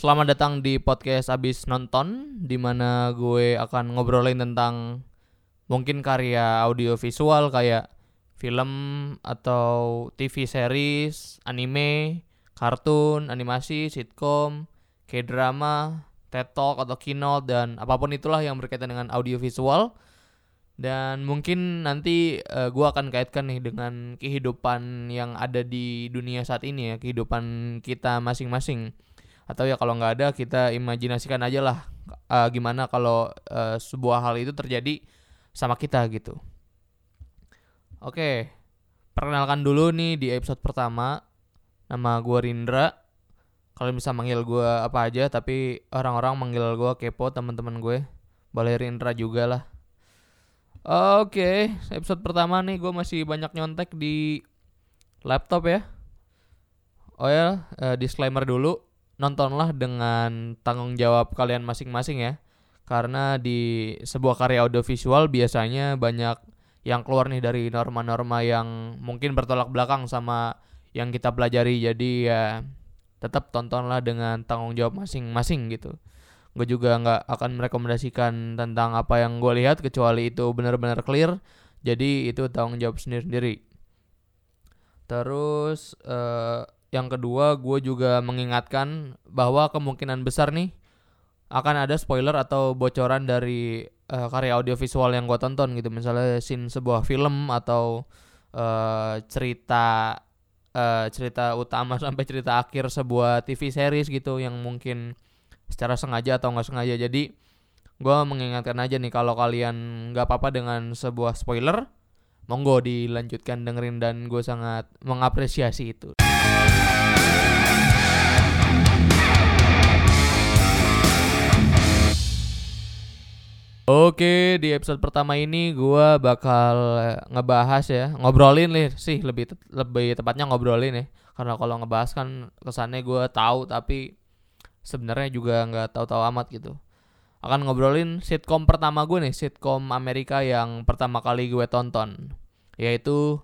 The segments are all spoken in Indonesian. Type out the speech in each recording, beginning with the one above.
Selamat datang di podcast abis nonton, di mana gue akan ngobrolin tentang mungkin karya audio visual kayak film atau TV series, anime, kartun, animasi, sitkom, k-drama, TED Talk atau keynote dan apa pun itulah yang berkaitan dengan audio visual. Dan mungkin nanti uh, gue akan kaitkan nih dengan kehidupan yang ada di dunia saat ini ya, kehidupan kita masing-masing. Atau ya kalau nggak ada kita imajinasikan aja lah uh, gimana kalau uh, sebuah hal itu terjadi sama kita gitu. Oke, perkenalkan dulu nih di episode pertama. Nama gue Rindra. Kalian bisa manggil gue apa aja, tapi orang-orang manggil gue kepo teman-teman gue. Boleh Rindra juga lah. Oke, episode pertama nih gue masih banyak nyontek di laptop ya. Oh ya, uh, disclaimer dulu, nontonlah dengan tanggung jawab kalian masing-masing ya. Karena di sebuah karya audiovisual biasanya banyak yang keluar nih dari norma-norma yang mungkin bertolak belakang sama yang kita pelajari. Jadi ya tetap tontonlah dengan tanggung jawab masing-masing gitu gue juga nggak akan merekomendasikan tentang apa yang gue lihat kecuali itu benar-benar clear jadi itu tanggung jawab sendiri-sendiri terus uh, yang kedua gue juga mengingatkan bahwa kemungkinan besar nih akan ada spoiler atau bocoran dari uh, karya audiovisual yang gue tonton gitu. Misalnya scene sebuah film atau uh, cerita uh, cerita utama sampai cerita akhir sebuah TV series gitu yang mungkin secara sengaja atau nggak sengaja. Jadi gue mengingatkan aja nih kalau kalian nggak apa-apa dengan sebuah spoiler monggo dilanjutkan dengerin dan gue sangat mengapresiasi itu Oke, di episode pertama ini gue bakal ngebahas ya, ngobrolin nih sih lebih te lebih tepatnya ngobrolin ya. Karena kalau ngebahas kan kesannya gue tahu tapi sebenarnya juga nggak tahu-tahu amat gitu akan ngobrolin sitkom pertama gue nih sitkom Amerika yang pertama kali gue tonton yaitu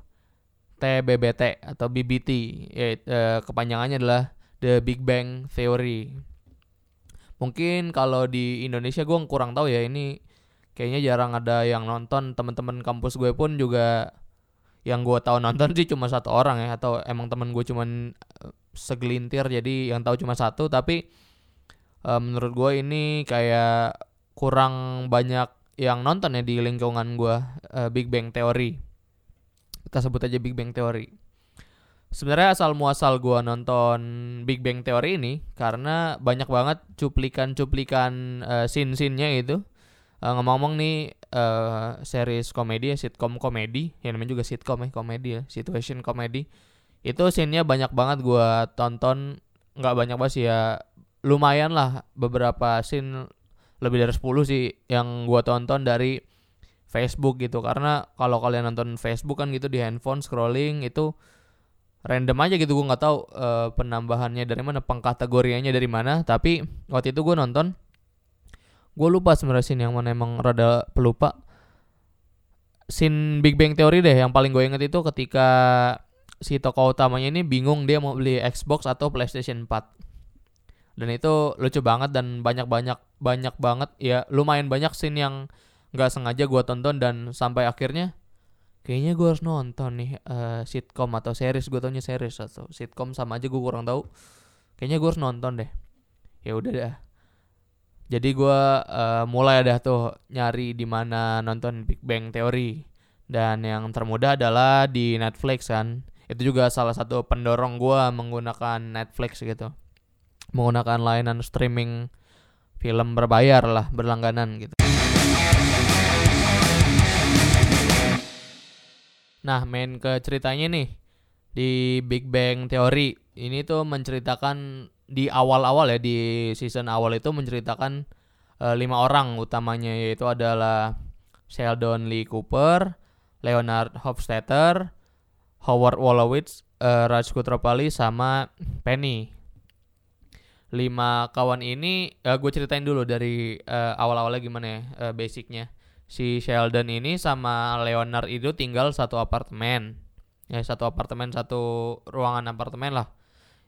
TBBT atau BBT yaitu, eh, kepanjangannya adalah The Big Bang Theory. Mungkin kalau di Indonesia gue kurang tahu ya ini kayaknya jarang ada yang nonton. Teman-teman kampus gue pun juga yang gue tahu nonton sih cuma satu orang ya atau emang temen gue cuma eh, segelintir jadi yang tahu cuma satu. Tapi uh, menurut gue ini kayak kurang banyak yang nonton ya di lingkungan gue uh, Big Bang Theory. Kita sebut aja Big Bang Theory. Sebenarnya asal muasal gue nonton Big Bang Theory ini karena banyak banget cuplikan-cuplikan uh, scene-scene-nya itu. Uh, ngomong-ngomong nih uh, series komedi ya sitcom komedi yang namanya juga sitcom ya komedi ya situation komedi. Itu scene-nya banyak banget gue tonton nggak banyak banget sih ya lumayan lah beberapa scene lebih dari 10 sih yang gua tonton dari Facebook gitu. Karena kalau kalian nonton Facebook kan gitu di handphone scrolling itu random aja gitu gue nggak tahu uh, penambahannya dari mana pengkategoriannya dari mana. Tapi waktu itu gue nonton gue lupa sebenarnya scene yang mana emang rada pelupa. Scene Big Bang Theory deh yang paling gue inget itu ketika si tokoh utamanya ini bingung dia mau beli Xbox atau PlayStation 4 dan itu lucu banget dan banyak banyak banyak banget. Ya lumayan banyak scene yang nggak sengaja gue tonton dan sampai akhirnya kayaknya gue harus nonton nih uh, sitcom atau series. Gue taunya series atau sitcom sama aja gue kurang tahu. Kayaknya gue harus nonton deh. Ya udah dah. Jadi gue uh, mulai ada tuh nyari di mana nonton Big Bang Theory. Dan yang termudah adalah di Netflix kan. Itu juga salah satu pendorong gue menggunakan Netflix gitu menggunakan layanan streaming film berbayar lah berlangganan gitu. Nah, main ke ceritanya nih di Big Bang Theory ini tuh menceritakan di awal-awal ya di season awal itu menceritakan uh, lima orang utamanya yaitu adalah Sheldon Lee Cooper, Leonard Hofstadter, Howard Wolowitz, uh, Raj Kutropali sama Penny lima kawan ini uh, eh, gue ceritain dulu dari uh, awal-awalnya gimana ya uh, basicnya. Si Sheldon ini sama Leonard itu tinggal satu apartemen. Ya satu apartemen satu ruangan apartemen lah.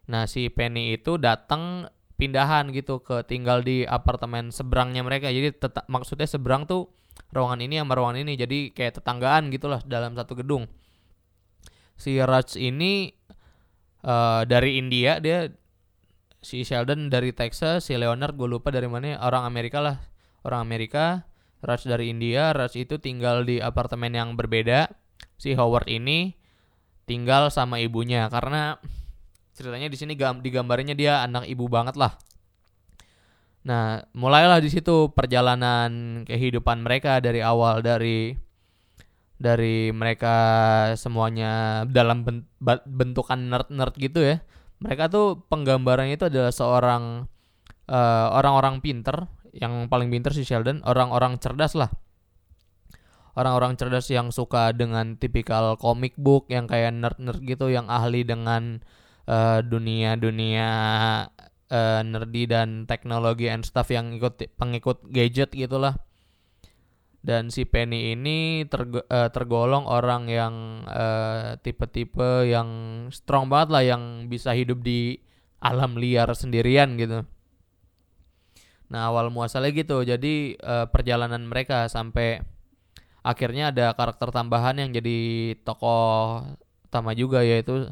Nah si Penny itu datang pindahan gitu ke tinggal di apartemen seberangnya mereka. Jadi tetap maksudnya seberang tuh ruangan ini sama ruangan ini. Jadi kayak tetanggaan gitulah dalam satu gedung. Si Raj ini uh, dari India dia si Sheldon dari Texas si Leonard gue lupa dari mana orang Amerika lah. Orang Amerika Raj dari India Raj itu tinggal di apartemen yang berbeda. Si Howard ini tinggal sama ibunya karena ceritanya di sini digambarnya dia anak ibu banget lah. Nah mulailah di situ perjalanan kehidupan mereka dari awal dari dari mereka semuanya dalam bentukan nerd-nerd gitu ya. Mereka tuh penggambarannya itu adalah seorang uh, orang-orang pinter, yang paling pinter si Sheldon, orang-orang cerdas lah. Orang-orang cerdas yang suka dengan tipikal comic book yang kayak nerd-nerd gitu yang ahli dengan uh, dunia-dunia uh, nerdy dan teknologi and stuff yang ikut pengikut gadget gitulah dan si Penny ini uh, tergolong orang yang uh, tipe-tipe yang strong banget lah yang bisa hidup di alam liar sendirian gitu. Nah awal muasalnya gitu, jadi uh, perjalanan mereka sampai akhirnya ada karakter tambahan yang jadi tokoh utama juga yaitu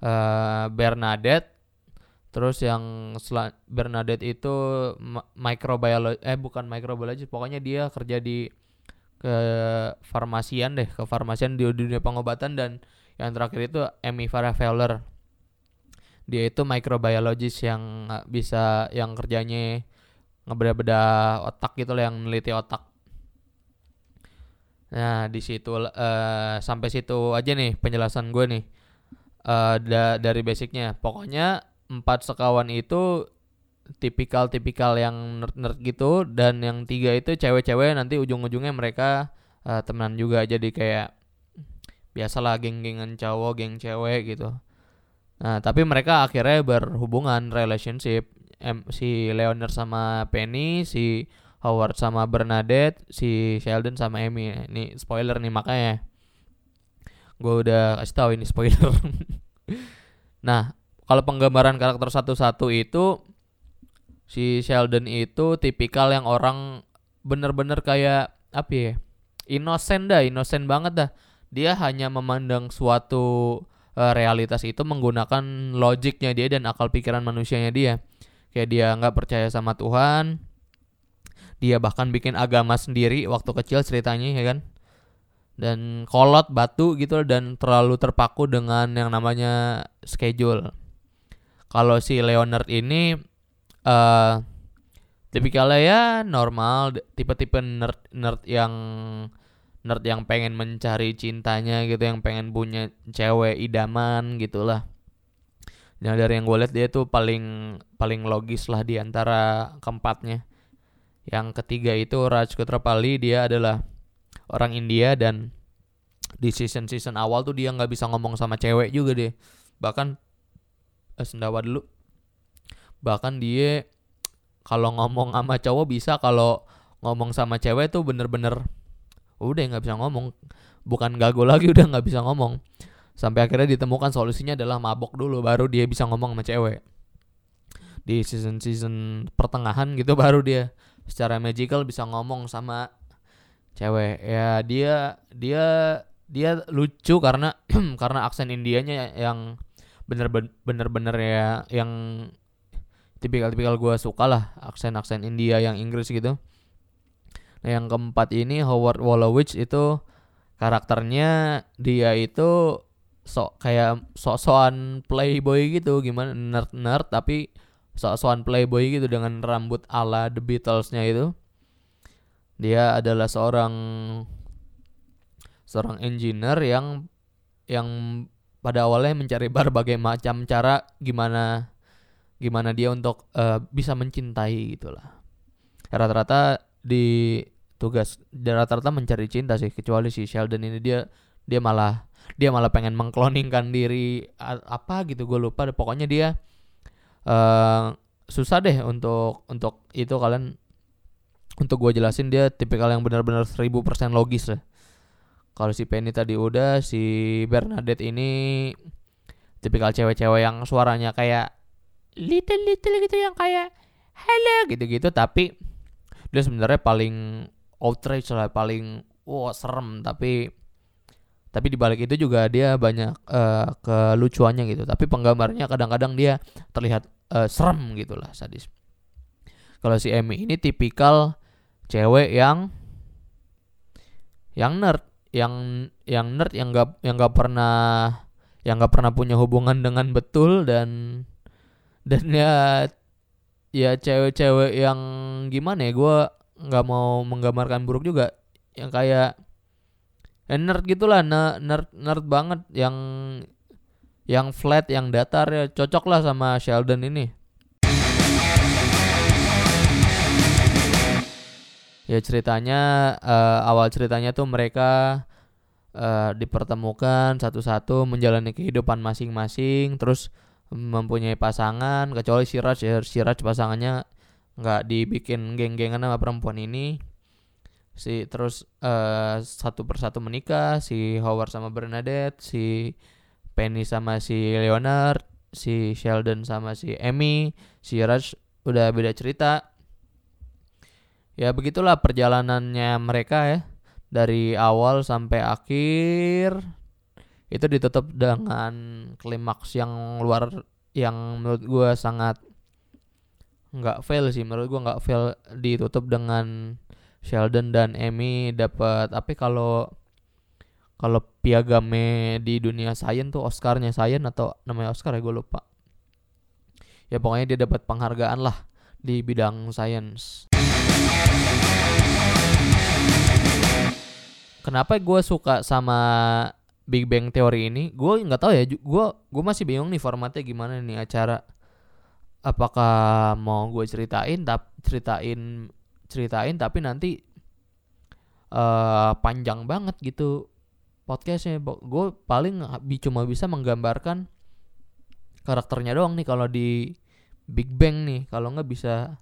uh, Bernadette. Terus yang Bernadette itu microbiologi eh bukan microbiologi, pokoknya dia kerja di ke farmasian deh ke farmasian di dunia pengobatan dan yang terakhir itu Amy Farrah Fowler dia itu microbiologist yang bisa yang kerjanya ngebeda-beda otak gitu loh yang meneliti otak. Nah di situ uh, sampai situ aja nih penjelasan gue nih uh, da dari basicnya. Pokoknya empat sekawan itu tipikal-tipikal yang nerd-nerd gitu dan yang tiga itu cewek-cewek nanti ujung-ujungnya mereka uh, temenan juga jadi kayak biasalah geng-gengan cowok, geng cewek gitu. Nah, tapi mereka akhirnya berhubungan relationship em, si Leonard sama Penny, si Howard sama Bernadette, si Sheldon sama Amy. Ini spoiler nih makanya. Gue udah kasih tahu ini spoiler. nah, kalau penggambaran karakter satu-satu itu si Sheldon itu tipikal yang orang bener-bener kayak apa ya inosen dah inosen banget dah. Dia hanya memandang suatu uh, realitas itu menggunakan logiknya dia dan akal pikiran manusianya dia. Kayak dia nggak percaya sama Tuhan dia bahkan bikin agama sendiri waktu kecil ceritanya ya kan? Dan kolot batu gitu dan terlalu terpaku dengan yang namanya schedule. Kalau si Leonard ini uh, tipikalnya ya normal tipe-tipe nerd nerd yang nerd yang pengen mencari cintanya gitu yang pengen punya cewek idaman gitulah Nah dari yang gue lihat dia tuh paling paling logis lah di antara keempatnya. Yang ketiga itu Raj Kutrapali dia adalah orang India dan di season season awal tuh dia nggak bisa ngomong sama cewek juga deh. Bahkan eh, sendawa dulu bahkan dia kalau ngomong sama cowok bisa kalau ngomong sama cewek tuh bener-bener udah nggak bisa ngomong. Bukan gago lagi udah nggak bisa ngomong. Sampai akhirnya ditemukan solusinya adalah mabok dulu baru dia bisa ngomong sama cewek. Di season season pertengahan gitu baru dia secara magical bisa ngomong sama cewek. Ya dia dia dia lucu karena karena aksen Indianya yang bener-bener bener ya yang tipikal-tipikal gue suka lah aksen-aksen India yang Inggris gitu. Nah yang keempat ini Howard Wolowitz itu karakternya dia itu sok kayak sok-sokan playboy gitu gimana nerd-nerd tapi sok-sokan playboy gitu dengan rambut ala The Beatles-nya itu. Dia adalah seorang seorang engineer yang yang pada awalnya mencari berbagai macam cara gimana gimana dia untuk uh, bisa mencintai gitulah. Rata-rata di tugas rata-rata mencari cinta sih kecuali si Sheldon ini dia dia malah dia malah pengen mengkloningkan diri apa gitu gue lupa pokoknya dia uh, susah deh untuk untuk itu kalian untuk gue jelasin dia tipikal yang benar-benar 1000% logis lah. Kalau si Penny tadi udah si Bernadette ini tipikal cewek-cewek yang suaranya kayak little little gitu yang kayak hello gitu-gitu. Tapi dia sebenarnya paling outrage lah paling wow serem. Tapi tapi di balik itu juga dia banyak uh, kelucuannya gitu. Tapi penggambarnya kadang-kadang dia terlihat uh, serem gitulah sadis. Kalau si Emmy ini tipikal cewek yang yang nerd yang yang nerd yang gak yang gak pernah yang gak pernah punya hubungan dengan betul dan dan ya ya cewek-cewek yang gimana ya gue nggak mau menggambarkan buruk juga. Yang kayak ya nerd gitulah nerd nerd banget yang yang flat yang datar ya. Cocok lah sama Sheldon ini. Ya ceritanya uh, awal ceritanya tuh mereka uh, dipertemukan satu-satu menjalani kehidupan masing-masing. Terus mempunyai pasangan kecuali Siraj ya Siraj pasangannya nggak dibikin geng-gengan sama perempuan ini. Si terus uh, satu persatu menikah si Howard sama Bernadette si Penny sama si Leonard si Sheldon sama si Emmy si Raj udah beda cerita. Ya begitulah perjalanannya mereka ya dari awal sampai akhir itu ditutup dengan klimaks yang luar yang menurut gue sangat nggak fail sih. Menurut gue nggak fail ditutup dengan Sheldon dan Emmy dapat apa kalau kalau piagame di dunia sains tuh Oscarnya sains atau namanya Oscar ya gue lupa. Ya pokoknya dia dapat penghargaan lah di bidang sains Kenapa gue suka sama Big Bang Theory ini? Gue nggak tahu ya. Gue gue masih bingung nih formatnya gimana nih acara. Apakah mau gue ceritain, tap ceritain ceritain tapi nanti uh, panjang banget gitu podcastnya. Gue paling cuma bisa menggambarkan karakternya doang nih kalau di Big Bang nih. Kalau nggak bisa,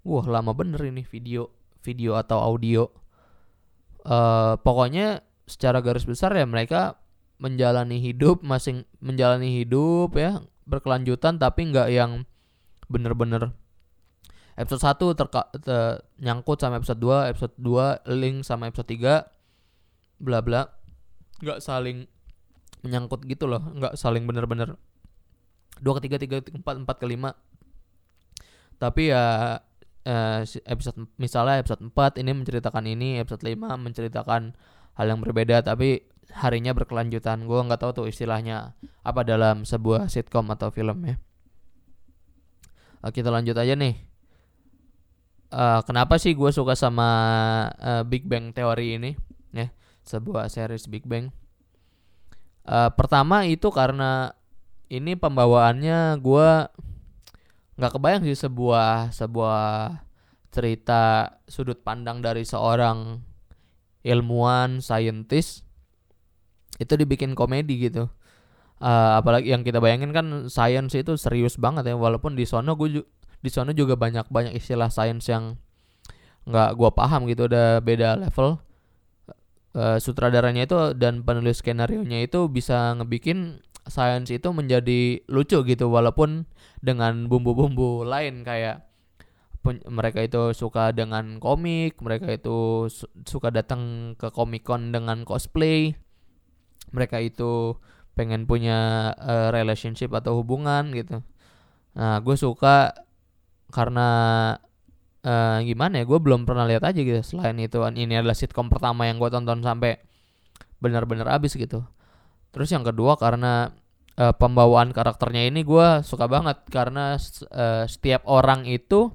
wah lama bener ini video video atau audio uh, pokoknya secara garis besar ya mereka menjalani hidup masing menjalani hidup ya berkelanjutan tapi nggak yang bener-bener. Episode 1 terka, te, nyangkut sama episode 2, episode 2 link sama episode 3 bla bla. Nggak saling menyangkut gitu loh nggak saling bener-bener. Dua ketiga tiga empat empat ke lima tapi ya uh, episode misalnya episode 4 ini menceritakan ini, episode 5 menceritakan hal yang berbeda tapi harinya berkelanjutan. Gue nggak tahu tuh istilahnya apa dalam sebuah sitcom atau film ya. Uh, kita lanjut aja nih. Uh, kenapa sih gue suka sama uh, Big Bang Theory ini? Ya, sebuah series Big Bang. Uh, pertama itu karena ini pembawaannya gue nggak kebayang sih sebuah sebuah cerita sudut pandang dari seorang ilmuwan saintis itu dibikin komedi gitu uh, apalagi yang kita bayangin kan sains itu serius banget ya walaupun di sono gue di sono juga banyak banyak istilah sains yang nggak gue paham gitu udah beda level uh, sutradaranya itu dan penulis skenario nya itu bisa ngebikin sains itu menjadi lucu gitu walaupun dengan bumbu-bumbu lain kayak mereka itu suka dengan komik, mereka itu su suka datang ke Comic Con dengan cosplay. Mereka itu pengen punya uh, relationship atau hubungan gitu. Nah, gue suka karena uh, gimana ya, gue belum pernah lihat aja gitu. Selain itu, ini adalah sitcom pertama yang gue tonton sampai benar-benar habis gitu. Terus yang kedua karena uh, pembawaan karakternya ini gue suka banget karena uh, setiap orang itu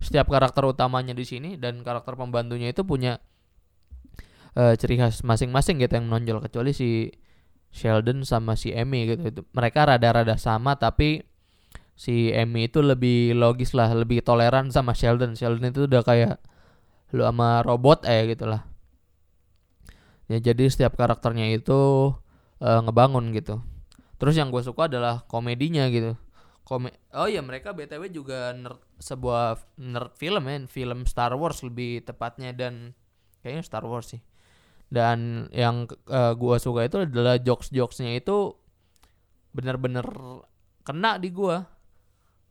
setiap karakter utamanya di sini dan karakter pembantunya itu punya uh, ciri khas masing-masing gitu yang menonjol kecuali si Sheldon sama si Emmy gitu. Itu mereka rada-rada sama tapi si Emmy itu lebih logis lah lebih toleran sama Sheldon. Sheldon itu udah kayak lu sama robot eh gitulah ya jadi setiap karakternya itu uh, ngebangun gitu. Terus yang gue suka adalah komedinya gitu. Kome oh ya mereka btw juga nerd sebuah nerd film ya film Star Wars lebih tepatnya dan kayaknya Star Wars sih dan yang uh, gue suka itu adalah jokes jokesnya itu bener-bener kena di gue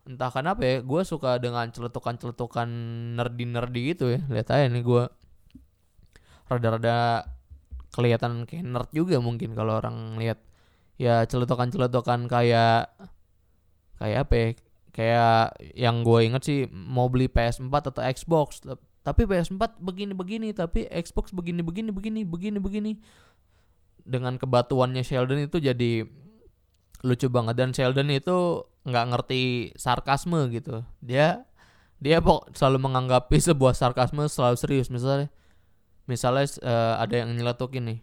entah kenapa ya gue suka dengan celetukan-celetukan nerdy-nerdy gitu ya. Lihat aja nih gue rada-rada kelihatan kayak nerd juga mungkin kalau orang lihat. Ya celetukan-celetukan kayak kayak apa ya? Kayak yang gue inget sih mau beli PS4 atau Xbox tapi PS4 begini-begini tapi Xbox begini-begini begini begini begini. Dengan kebatuannya Sheldon itu jadi lucu banget. Dan Sheldon itu nggak ngerti sarkasme gitu. Dia dia pok selalu menganggapi sebuah sarkasme selalu serius. Misalnya misalnya uh, ada yang nyeletukin nih.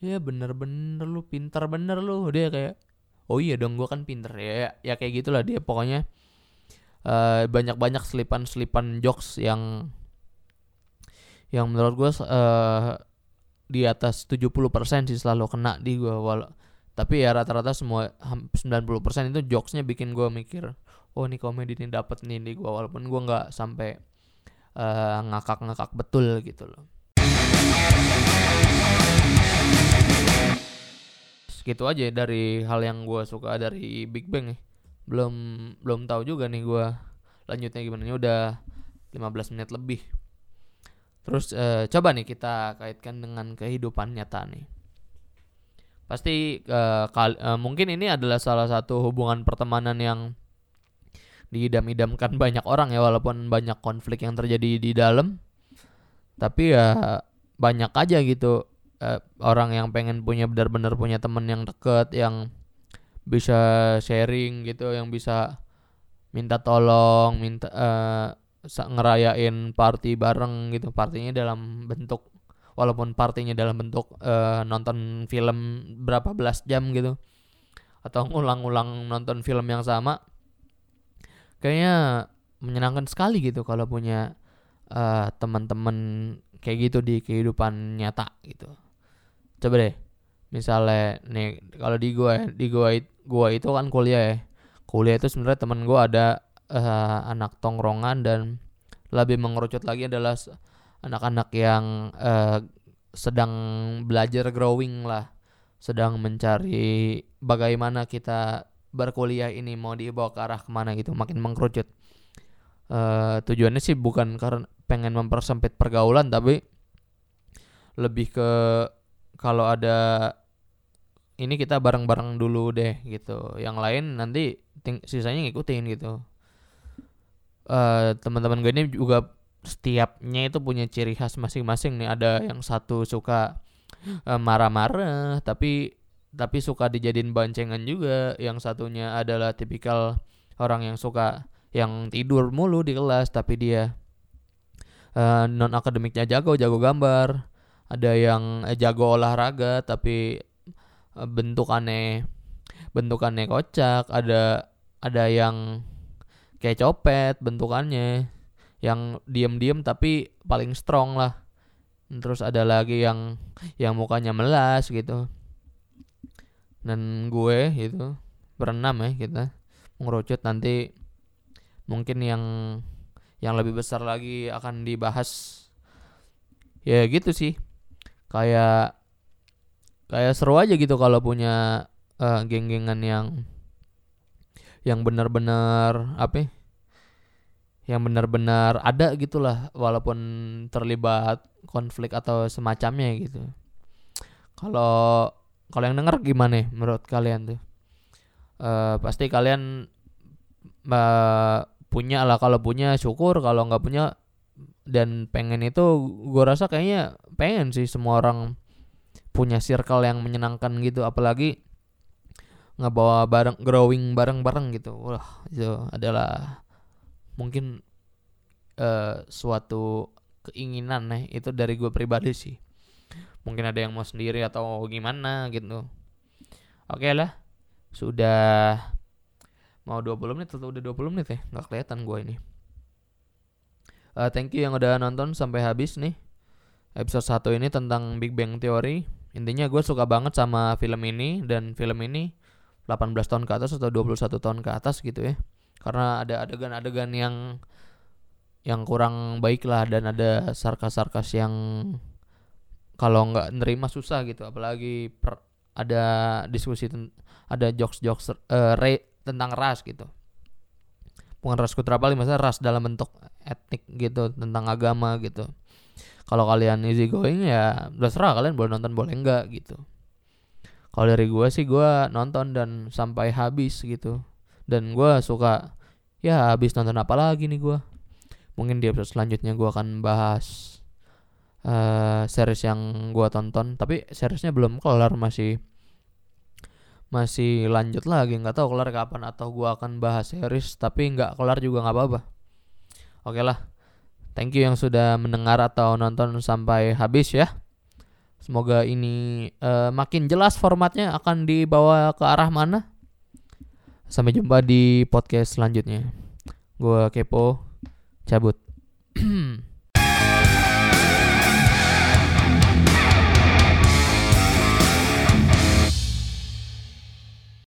Ya bener-bener lu pintar bener lu. Dia kayak oh iya dong gue kan pinter. Ya ya kayak gitulah dia. Pokoknya uh, banyak-banyak selipan-selipan jokes yang yang menurut gue uh, di atas 70% sih selalu kena di gue wala tapi ya rata-rata semua 90% itu jokesnya bikin gue mikir oh ini komedi ini dapat nih di gue walaupun gue nggak sampai uh, ngakak-ngakak betul gitu loh. Segitu aja dari hal yang gue suka dari Big Bang nih belum belum tahu juga nih gue lanjutnya gimana. Ini udah 15 menit lebih. Terus uh, coba nih kita kaitkan dengan kehidupan nyata nih. Pasti uh, kal uh, mungkin ini adalah salah satu hubungan pertemanan yang diidam-idamkan banyak orang ya walaupun banyak konflik yang terjadi di dalam. Tapi ya banyak aja gitu uh, orang yang pengen punya benar-benar punya temen yang deket yang bisa sharing gitu yang bisa minta tolong minta uh, ngerayain party bareng gitu. Partinya dalam bentuk walaupun partinya dalam bentuk uh, nonton film berapa belas jam gitu atau ngulang-ulang nonton film yang sama kayaknya menyenangkan sekali gitu kalau punya uh, teman-teman kayak gitu di kehidupan nyata gitu. Coba deh misalnya nih kalau di gua di gua gua itu kan kuliah ya. Kuliah itu sebenarnya temen gua ada uh, anak tongkrongan dan lebih mengerucut lagi adalah anak-anak yang uh, sedang belajar growing lah. Sedang mencari bagaimana kita berkuliah ini mau dibawa ke arah ke mana gitu makin mengkerucut. Uh, tujuannya sih bukan karena pengen mempersempit pergaulan tapi lebih ke kalau ada ini kita bareng-bareng dulu deh gitu. Yang lain nanti ting sisanya ngikutin gitu. Uh, teman-teman gue ini juga setiapnya itu punya ciri khas masing-masing nih. Ada yang satu suka uh, marah-marah tapi tapi suka dijadiin bancengan juga. Yang satunya adalah tipikal orang yang suka yang tidur mulu di kelas tapi dia uh, eh, non akademiknya jago jago gambar. Ada yang jago olahraga tapi uh, bentukannya bentukannya kocak ada ada yang kayak copet bentukannya yang diem-diem tapi paling strong lah. Terus ada lagi yang yang mukanya melas gitu. Dan gue gitu berenam ya kita mengerucut nanti mungkin yang yang lebih besar lagi akan dibahas. Ya gitu sih kayak kayak seru aja gitu kalau punya uh, geng-gengan yang yang benar-benar apa ya, yang benar-benar ada gitulah walaupun terlibat konflik atau semacamnya gitu. Kalau kalau yang denger gimana menurut kalian tuh? Uh, pasti kalian uh, punya lah kalau punya syukur kalau nggak punya dan pengen itu gue rasa kayaknya pengen sih semua orang punya circle yang menyenangkan gitu apalagi ngebawa bareng growing bareng-bareng gitu. Wah itu adalah mungkin uh, suatu keinginan nih itu dari gue pribadi sih. Mungkin ada yang mau sendiri atau gimana gitu. Oke okay lah sudah mau 20 menit atau udah 20 menit ya? Nggak kelihatan gue ini. Uh, thank you yang udah nonton sampai habis nih. Episode 1 ini tentang Big Bang Theory intinya gue suka banget sama film ini dan film ini 18 tahun ke atas atau 21 tahun ke atas gitu ya. Karena ada adegan-adegan yang yang kurang baik lah dan ada sarkas-sarkas yang kalau nggak nerima susah gitu. Apalagi per, ada diskusi ada jokes-jokes uh, re, tentang ras gitu. Bukan ras kutra paling maksudnya ras dalam bentuk etnik gitu tentang agama gitu kalau kalian easy going ya terserah kalian boleh nonton boleh enggak gitu. Kalau dari gue sih gue nonton dan sampai habis gitu. Dan gue suka ya habis nonton apa lagi nih gue mungkin di episode selanjutnya gue akan bahas uh, series yang gue tonton. Tapi seriesnya belum kelar masih masih lanjut lagi. Nggak tahu kelar kapan atau gue akan bahas series tapi nggak kelar juga nggak apa-apa. Oke lah thank you yang sudah mendengar atau nonton sampai habis ya. Semoga ini uh, makin jelas formatnya akan dibawa ke arah mana. Sampai jumpa di podcast selanjutnya. Gue kepo cabut